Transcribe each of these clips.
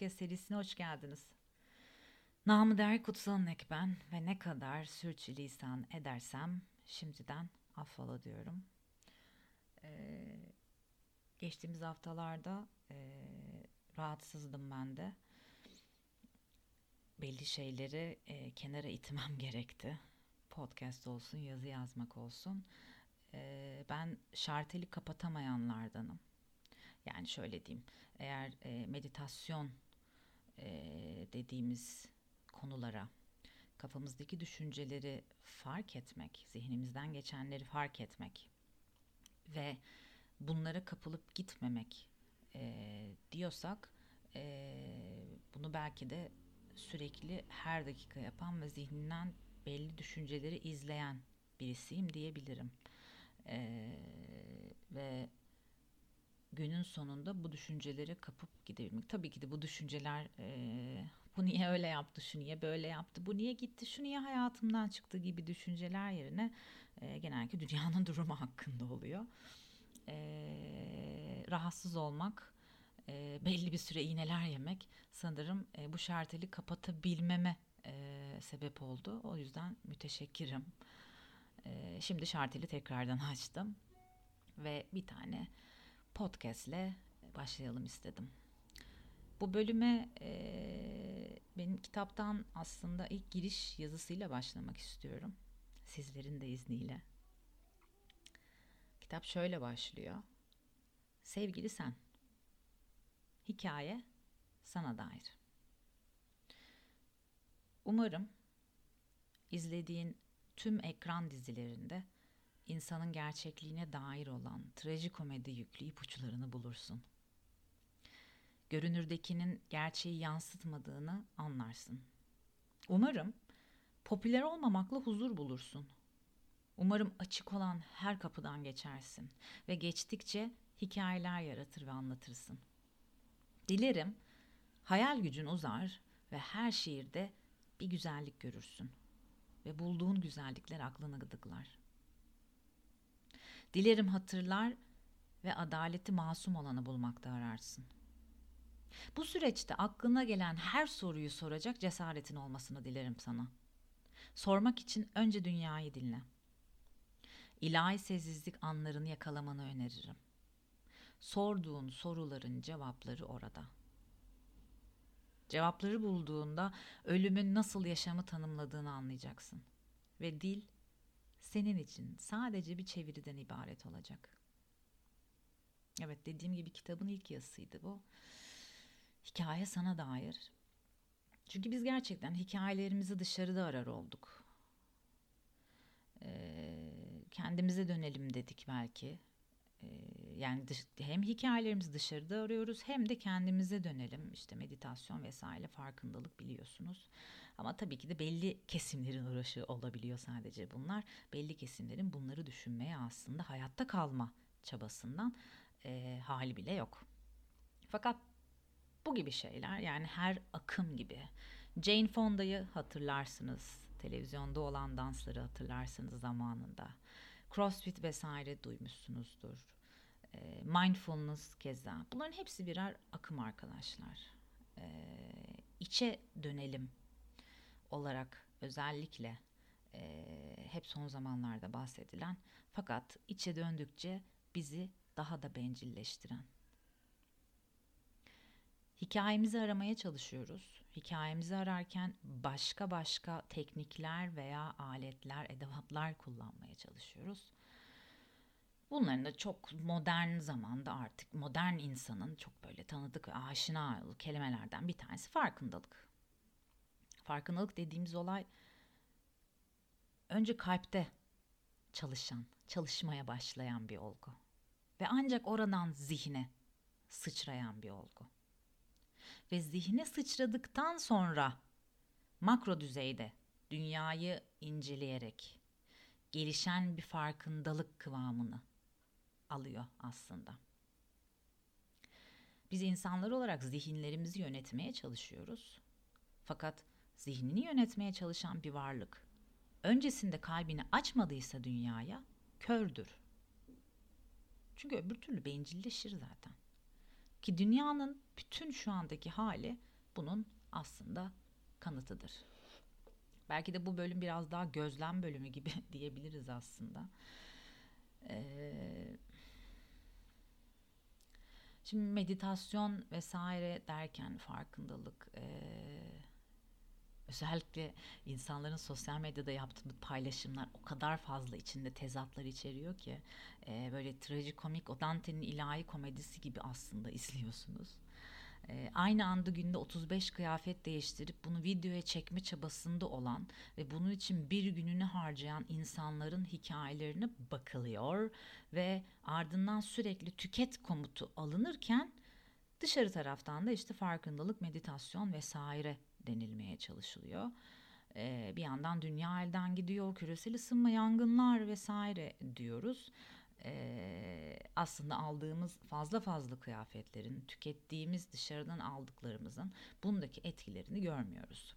Podcast serisine hoş geldiniz. Namı değer Kutsal'ın ben ve ne kadar sürçülisan edersem şimdiden affola diyorum. Ee, geçtiğimiz haftalarda e, rahatsızdım ben de. Belli şeyleri e, kenara itmem gerekti. Podcast olsun, yazı yazmak olsun. E, ben şarteli kapatamayanlardanım. Yani şöyle diyeyim, eğer e, meditasyon dediğimiz konulara, kafamızdaki düşünceleri fark etmek, zihnimizden geçenleri fark etmek ve bunlara kapılıp gitmemek e, diyorsak, e, bunu belki de sürekli her dakika yapan ve zihninden belli düşünceleri izleyen birisiyim diyebilirim. E, ve günün sonunda bu düşüncelere kapıp gidebilmek. Tabii ki de bu düşünceler e, bu niye öyle yaptı, şu niye böyle yaptı, bu niye gitti, şu niye hayatımdan çıktı gibi düşünceler yerine e, genellikle dünyanın durumu hakkında oluyor. E, rahatsız olmak, e, belli bir süre iğneler yemek sanırım e, bu şarteli kapatabilmeme e, sebep oldu. O yüzden müteşekkirim. E, şimdi şarteli tekrardan açtım ve bir tane podcastle başlayalım istedim. Bu bölüme e, benim kitaptan aslında ilk giriş yazısıyla başlamak istiyorum. Sizlerin de izniyle. Kitap şöyle başlıyor. Sevgili sen. Hikaye sana dair. Umarım izlediğin tüm ekran dizilerinde insanın gerçekliğine dair olan trajikomedi yüklü ipuçlarını bulursun. Görünürdekinin gerçeği yansıtmadığını anlarsın. Umarım popüler olmamakla huzur bulursun. Umarım açık olan her kapıdan geçersin ve geçtikçe hikayeler yaratır ve anlatırsın. Dilerim hayal gücün uzar ve her şiirde bir güzellik görürsün ve bulduğun güzellikler aklını gıdıklar. Dilerim hatırlar ve adaleti masum olanı bulmakta ararsın. Bu süreçte aklına gelen her soruyu soracak cesaretin olmasını dilerim sana. Sormak için önce dünyayı dinle. İlahi sessizlik anlarını yakalamanı öneririm. Sorduğun soruların cevapları orada. Cevapları bulduğunda ölümün nasıl yaşamı tanımladığını anlayacaksın. Ve dil senin için sadece bir çeviriden ibaret olacak. Evet dediğim gibi kitabın ilk yazısıydı bu. Hikaye sana dair. Çünkü biz gerçekten hikayelerimizi dışarıda arar olduk. Ee, kendimize dönelim dedik belki. Ee, yani dış, hem hikayelerimizi dışarıda arıyoruz hem de kendimize dönelim. İşte meditasyon vesaire farkındalık biliyorsunuz. Ama tabii ki de belli kesimlerin uğraşı olabiliyor sadece bunlar. Belli kesimlerin bunları düşünmeye aslında hayatta kalma çabasından e, hali bile yok. Fakat bu gibi şeyler yani her akım gibi. Jane Fonda'yı hatırlarsınız. Televizyonda olan dansları hatırlarsınız zamanında. Crossfit vesaire duymuşsunuzdur. E, mindfulness keza. Bunların hepsi birer akım arkadaşlar. E, içe dönelim olarak özellikle e, hep son zamanlarda bahsedilen fakat içe döndükçe bizi daha da bencilleştiren. Hikayemizi aramaya çalışıyoruz. Hikayemizi ararken başka başka teknikler veya aletler, edevatlar kullanmaya çalışıyoruz. Bunların da çok modern zamanda artık modern insanın çok böyle tanıdık aşina kelimelerden bir tanesi farkındalık. Farkındalık dediğimiz olay önce kalpte çalışan, çalışmaya başlayan bir olgu. Ve ancak oradan zihne sıçrayan bir olgu. Ve zihne sıçradıktan sonra makro düzeyde dünyayı inceleyerek gelişen bir farkındalık kıvamını alıyor aslında. Biz insanlar olarak zihinlerimizi yönetmeye çalışıyoruz. Fakat zihnini yönetmeye çalışan bir varlık öncesinde kalbini açmadıysa dünyaya kördür. Çünkü öbür türlü bencilleşir zaten. Ki dünyanın bütün şu andaki hali bunun aslında kanıtıdır. Belki de bu bölüm biraz daha gözlem bölümü gibi diyebiliriz aslında. Ee, şimdi meditasyon vesaire derken farkındalık, e, özellikle insanların sosyal medyada yaptığı paylaşımlar o kadar fazla içinde tezatlar içeriyor ki e, böyle trajikomik o Dante'nin ilahi komedisi gibi aslında izliyorsunuz. E, aynı anda günde 35 kıyafet değiştirip bunu videoya çekme çabasında olan ve bunun için bir gününü harcayan insanların hikayelerine bakılıyor ve ardından sürekli tüket komutu alınırken dışarı taraftan da işte farkındalık, meditasyon vesaire denilmeye çalışılıyor. Ee, bir yandan dünya elden gidiyor, küresel ısınma, yangınlar vesaire diyoruz. Ee, aslında aldığımız fazla fazla kıyafetlerin, tükettiğimiz dışarıdan aldıklarımızın bundaki etkilerini görmüyoruz.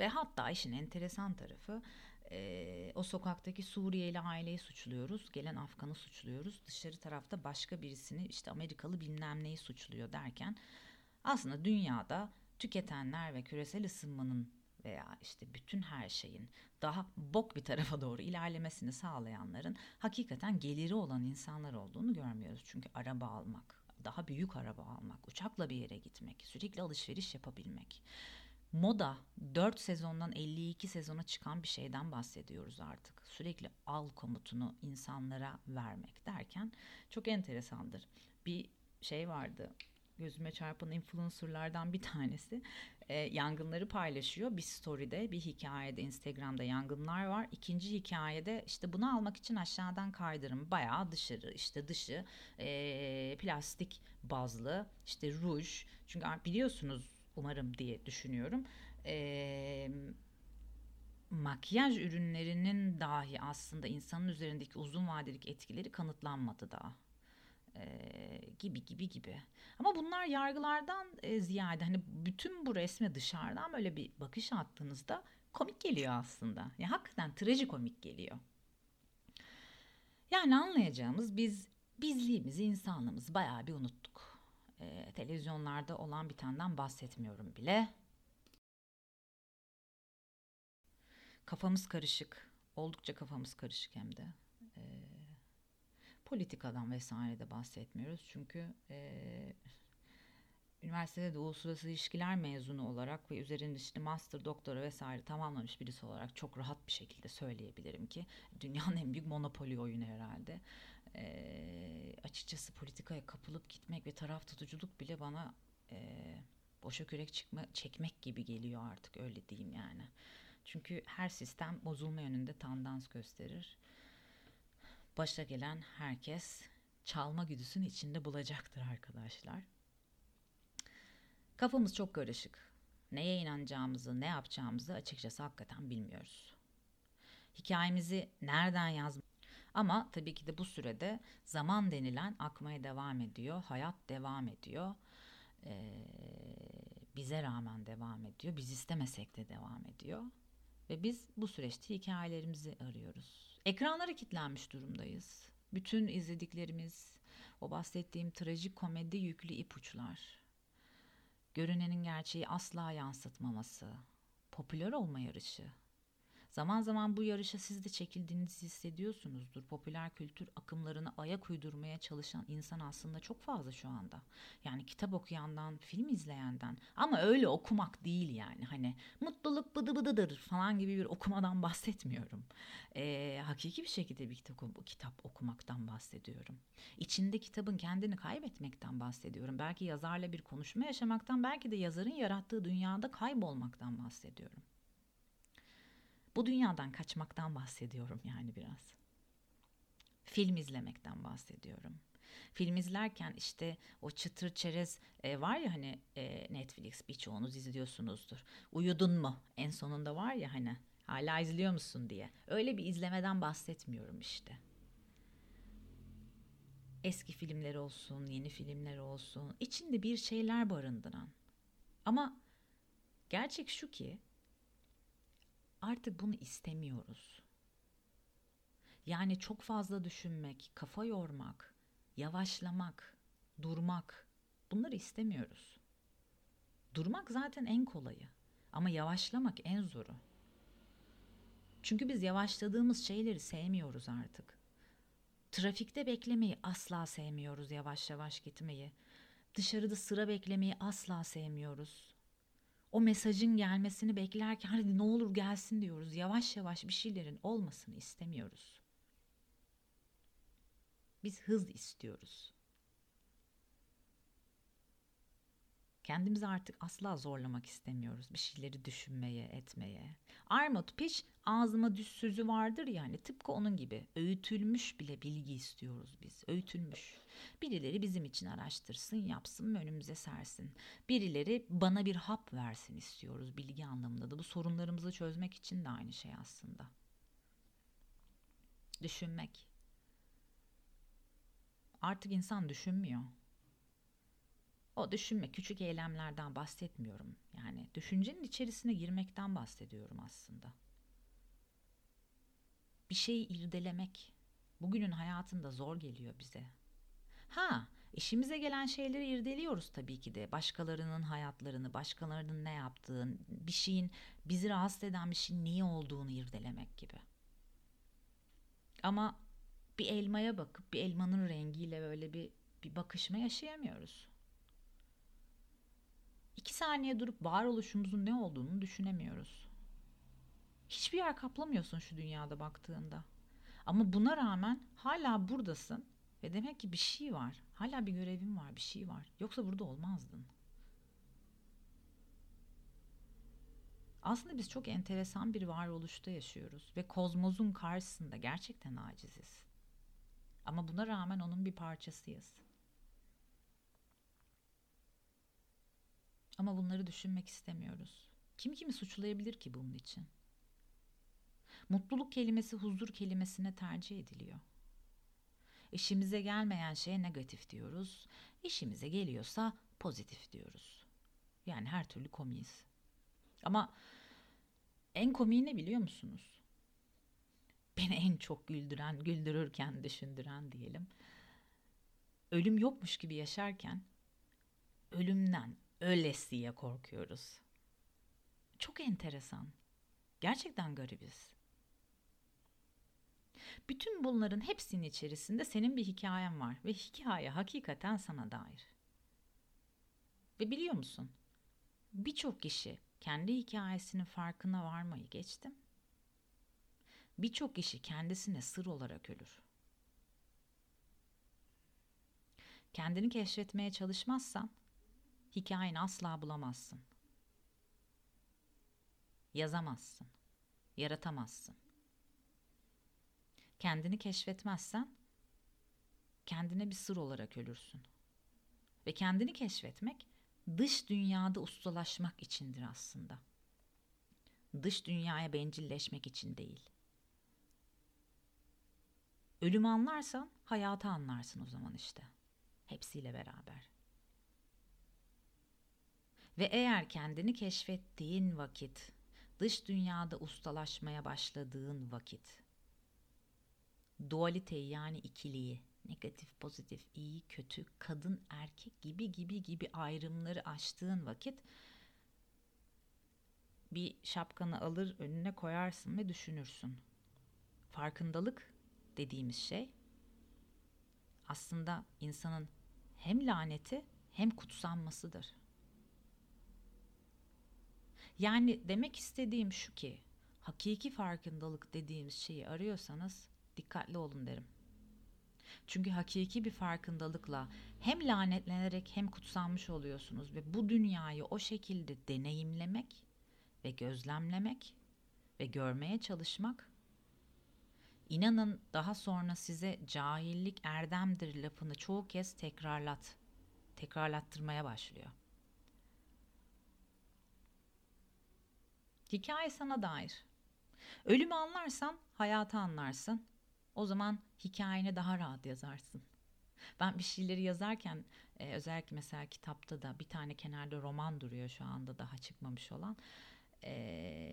Ve hatta işin enteresan tarafı e, o sokaktaki Suriyeli aileyi suçluyoruz, gelen Afgan'ı suçluyoruz, dışarı tarafta başka birisini işte Amerikalı bilmem neyi suçluyor derken aslında dünyada tüketenler ve küresel ısınmanın veya işte bütün her şeyin daha bok bir tarafa doğru ilerlemesini sağlayanların hakikaten geliri olan insanlar olduğunu görmüyoruz. Çünkü araba almak, daha büyük araba almak, uçakla bir yere gitmek, sürekli alışveriş yapabilmek. Moda 4 sezondan 52 sezona çıkan bir şeyden bahsediyoruz artık. Sürekli al komutunu insanlara vermek derken çok enteresandır. Bir şey vardı gözüme çarpan influencerlardan bir tanesi e, yangınları paylaşıyor. Bir story'de, bir hikayede Instagram'da yangınlar var. İkinci hikayede işte bunu almak için aşağıdan kaydırım bayağı dışarı işte dışı e, plastik bazlı işte ruj. Çünkü biliyorsunuz umarım diye düşünüyorum. E, makyaj ürünlerinin dahi aslında insanın üzerindeki uzun vadelik etkileri kanıtlanmadı daha e, gibi gibi gibi. Ama bunlar yargılardan e, ziyade hani bütün bu resme dışarıdan böyle bir bakış attığınızda komik geliyor aslında. Yani hakikaten trajikomik geliyor. Yani anlayacağımız biz bizliğimizi, insanlığımızı bayağı bir unuttuk. E, televizyonlarda olan bitenden bahsetmiyorum bile. Kafamız karışık. Oldukça kafamız karışık hem de. E, politikadan vesaire de bahsetmiyoruz. Çünkü e, üniversitede de uluslararası ilişkiler mezunu olarak ve üzerinde işte master, doktora vesaire tamamlamış birisi olarak çok rahat bir şekilde söyleyebilirim ki dünyanın en büyük monopoli oyunu herhalde. E, açıkçası politikaya kapılıp gitmek ve taraf tutuculuk bile bana e, boşa kürek çıkma, çekmek gibi geliyor artık öyle diyeyim yani. Çünkü her sistem bozulma yönünde tendans gösterir başa gelen herkes çalma güdüsünün içinde bulacaktır arkadaşlar. Kafamız çok karışık. Neye inanacağımızı, ne yapacağımızı açıkçası hakikaten bilmiyoruz. Hikayemizi nereden yaz? Ama tabii ki de bu sürede zaman denilen akmaya devam ediyor, hayat devam ediyor. Ee, bize rağmen devam ediyor, biz istemesek de devam ediyor. Ve biz bu süreçte hikayelerimizi arıyoruz Ekranlara kilitlenmiş durumdayız. Bütün izlediklerimiz, o bahsettiğim trajik komedi yüklü ipuçlar, görünenin gerçeği asla yansıtmaması, popüler olma yarışı, Zaman zaman bu yarışa siz de çekildiğinizi hissediyorsunuzdur. Popüler kültür akımlarına ayak uydurmaya çalışan insan aslında çok fazla şu anda. Yani kitap okuyandan, film izleyenden ama öyle okumak değil yani. Hani mutluluk bıdı bıdıdır falan gibi bir okumadan bahsetmiyorum. Ee, hakiki bir şekilde bir kitap, kitap okumaktan bahsediyorum. İçinde kitabın kendini kaybetmekten bahsediyorum. Belki yazarla bir konuşma yaşamaktan, belki de yazarın yarattığı dünyada kaybolmaktan bahsediyorum. Bu dünyadan kaçmaktan bahsediyorum yani biraz. Film izlemekten bahsediyorum. Film izlerken işte o çıtır çerez e, var ya hani e, Netflix birçoğunuz izliyorsunuzdur. Uyudun mu? En sonunda var ya hani hala izliyor musun diye. Öyle bir izlemeden bahsetmiyorum işte. Eski filmler olsun, yeni filmler olsun, içinde bir şeyler barındıran. Ama gerçek şu ki artık bunu istemiyoruz. Yani çok fazla düşünmek, kafa yormak, yavaşlamak, durmak bunları istemiyoruz. Durmak zaten en kolayı. Ama yavaşlamak en zoru. Çünkü biz yavaşladığımız şeyleri sevmiyoruz artık. Trafikte beklemeyi asla sevmiyoruz yavaş yavaş gitmeyi. Dışarıda sıra beklemeyi asla sevmiyoruz. O mesajın gelmesini beklerken hadi ne olur gelsin diyoruz. Yavaş yavaş bir şeylerin olmasını istemiyoruz. Biz hız istiyoruz. Kendimizi artık asla zorlamak istemiyoruz. Bir şeyleri düşünmeye, etmeye. Armut piş ağzıma düz sözü vardır yani tıpkı onun gibi. Öğütülmüş bile bilgi istiyoruz biz. Öğütülmüş. Birileri bizim için araştırsın, yapsın ve önümüze sersin. Birileri bana bir hap versin istiyoruz bilgi anlamında da. Bu sorunlarımızı çözmek için de aynı şey aslında. Düşünmek. Artık insan düşünmüyor. O düşünme, küçük eylemlerden bahsetmiyorum. Yani düşüncenin içerisine girmekten bahsediyorum aslında. Bir şeyi irdelemek bugünün hayatında zor geliyor bize. Ha, işimize gelen şeyleri irdeliyoruz tabii ki de. Başkalarının hayatlarını, başkalarının ne yaptığını, bir şeyin bizi rahatsız eden bir şeyin niye olduğunu irdelemek gibi. Ama bir elmaya bakıp bir elmanın rengiyle böyle bir bir bakışma yaşayamıyoruz. İki saniye durup varoluşumuzun ne olduğunu düşünemiyoruz. Hiçbir yer kaplamıyorsun şu dünyada baktığında. Ama buna rağmen hala buradasın ve demek ki bir şey var. Hala bir görevin var, bir şey var. Yoksa burada olmazdın. Aslında biz çok enteresan bir varoluşta yaşıyoruz ve kozmozun karşısında gerçekten aciziz. Ama buna rağmen onun bir parçasıyız. Ama bunları düşünmek istemiyoruz. Kim kimi suçlayabilir ki bunun için? Mutluluk kelimesi huzur kelimesine tercih ediliyor. İşimize gelmeyen şeye negatif diyoruz. İşimize geliyorsa pozitif diyoruz. Yani her türlü komiyiz. Ama en komiği ne biliyor musunuz? Beni en çok güldüren, güldürürken düşündüren diyelim. Ölüm yokmuş gibi yaşarken ölümden ölesiye korkuyoruz. Çok enteresan. Gerçekten garibiz. Bütün bunların hepsinin içerisinde senin bir hikayen var ve hikaye hakikaten sana dair. Ve biliyor musun? Birçok kişi kendi hikayesinin farkına varmayı geçtim. Birçok kişi kendisine sır olarak ölür. Kendini keşfetmeye çalışmazsan hikayeni asla bulamazsın. Yazamazsın. Yaratamazsın. Kendini keşfetmezsen kendine bir sır olarak ölürsün. Ve kendini keşfetmek dış dünyada ustalaşmak içindir aslında. Dış dünyaya bencilleşmek için değil. Ölümü anlarsan hayatı anlarsın o zaman işte. Hepsiyle beraber. Ve eğer kendini keşfettiğin vakit, dış dünyada ustalaşmaya başladığın vakit, dualiteyi yani ikiliği, negatif, pozitif, iyi, kötü, kadın, erkek gibi gibi gibi ayrımları aştığın vakit bir şapkanı alır önüne koyarsın ve düşünürsün. Farkındalık dediğimiz şey aslında insanın hem laneti hem kutsanmasıdır. Yani demek istediğim şu ki hakiki farkındalık dediğimiz şeyi arıyorsanız dikkatli olun derim. Çünkü hakiki bir farkındalıkla hem lanetlenerek hem kutsanmış oluyorsunuz ve bu dünyayı o şekilde deneyimlemek ve gözlemlemek ve görmeye çalışmak inanın daha sonra size cahillik erdemdir lafını çoğu kez tekrarlat tekrarlattırmaya başlıyor. Hikaye sana dair. Ölümü anlarsan hayatı anlarsın. O zaman hikayeni daha rahat yazarsın. Ben bir şeyleri yazarken e, özellikle mesela kitapta da bir tane kenarda roman duruyor şu anda daha çıkmamış olan. E,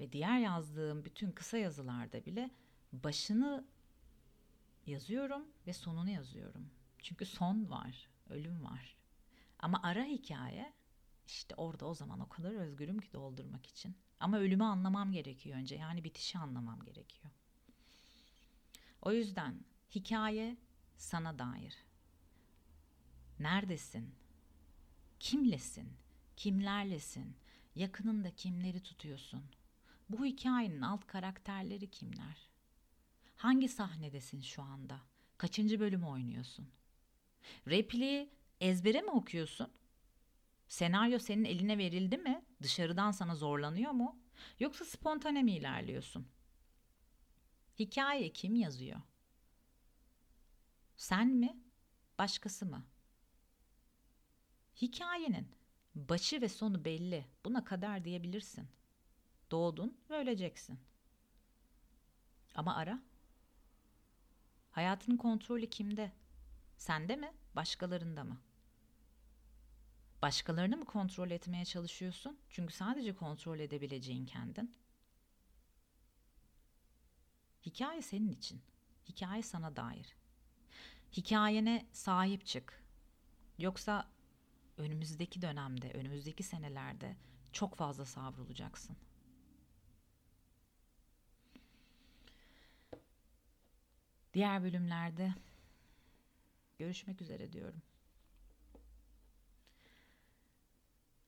ve diğer yazdığım bütün kısa yazılarda bile başını yazıyorum ve sonunu yazıyorum. Çünkü son var, ölüm var. Ama ara hikaye İşte orada o zaman o kadar özgürüm ki doldurmak için. Ama ölümü anlamam gerekiyor önce. Yani bitişi anlamam gerekiyor. O yüzden hikaye sana dair. Neredesin? Kimlesin? Kimlerlesin? Yakınında kimleri tutuyorsun? Bu hikayenin alt karakterleri kimler? Hangi sahnedesin şu anda? Kaçıncı bölümü oynuyorsun? Repliği ezbere mi okuyorsun? Senaryo senin eline verildi mi? Dışarıdan sana zorlanıyor mu? Yoksa spontane mi ilerliyorsun? Hikaye kim yazıyor? Sen mi? Başkası mı? Hikayenin başı ve sonu belli. Buna kadar diyebilirsin. Doğdun ve öleceksin. Ama ara. Hayatının kontrolü kimde? Sende mi? Başkalarında mı? Başkalarını mı kontrol etmeye çalışıyorsun? Çünkü sadece kontrol edebileceğin kendin. Hikaye senin için. Hikaye sana dair. Hikayene sahip çık. Yoksa önümüzdeki dönemde, önümüzdeki senelerde çok fazla savrulacaksın. Diğer bölümlerde görüşmek üzere diyorum.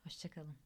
Hoşçakalın.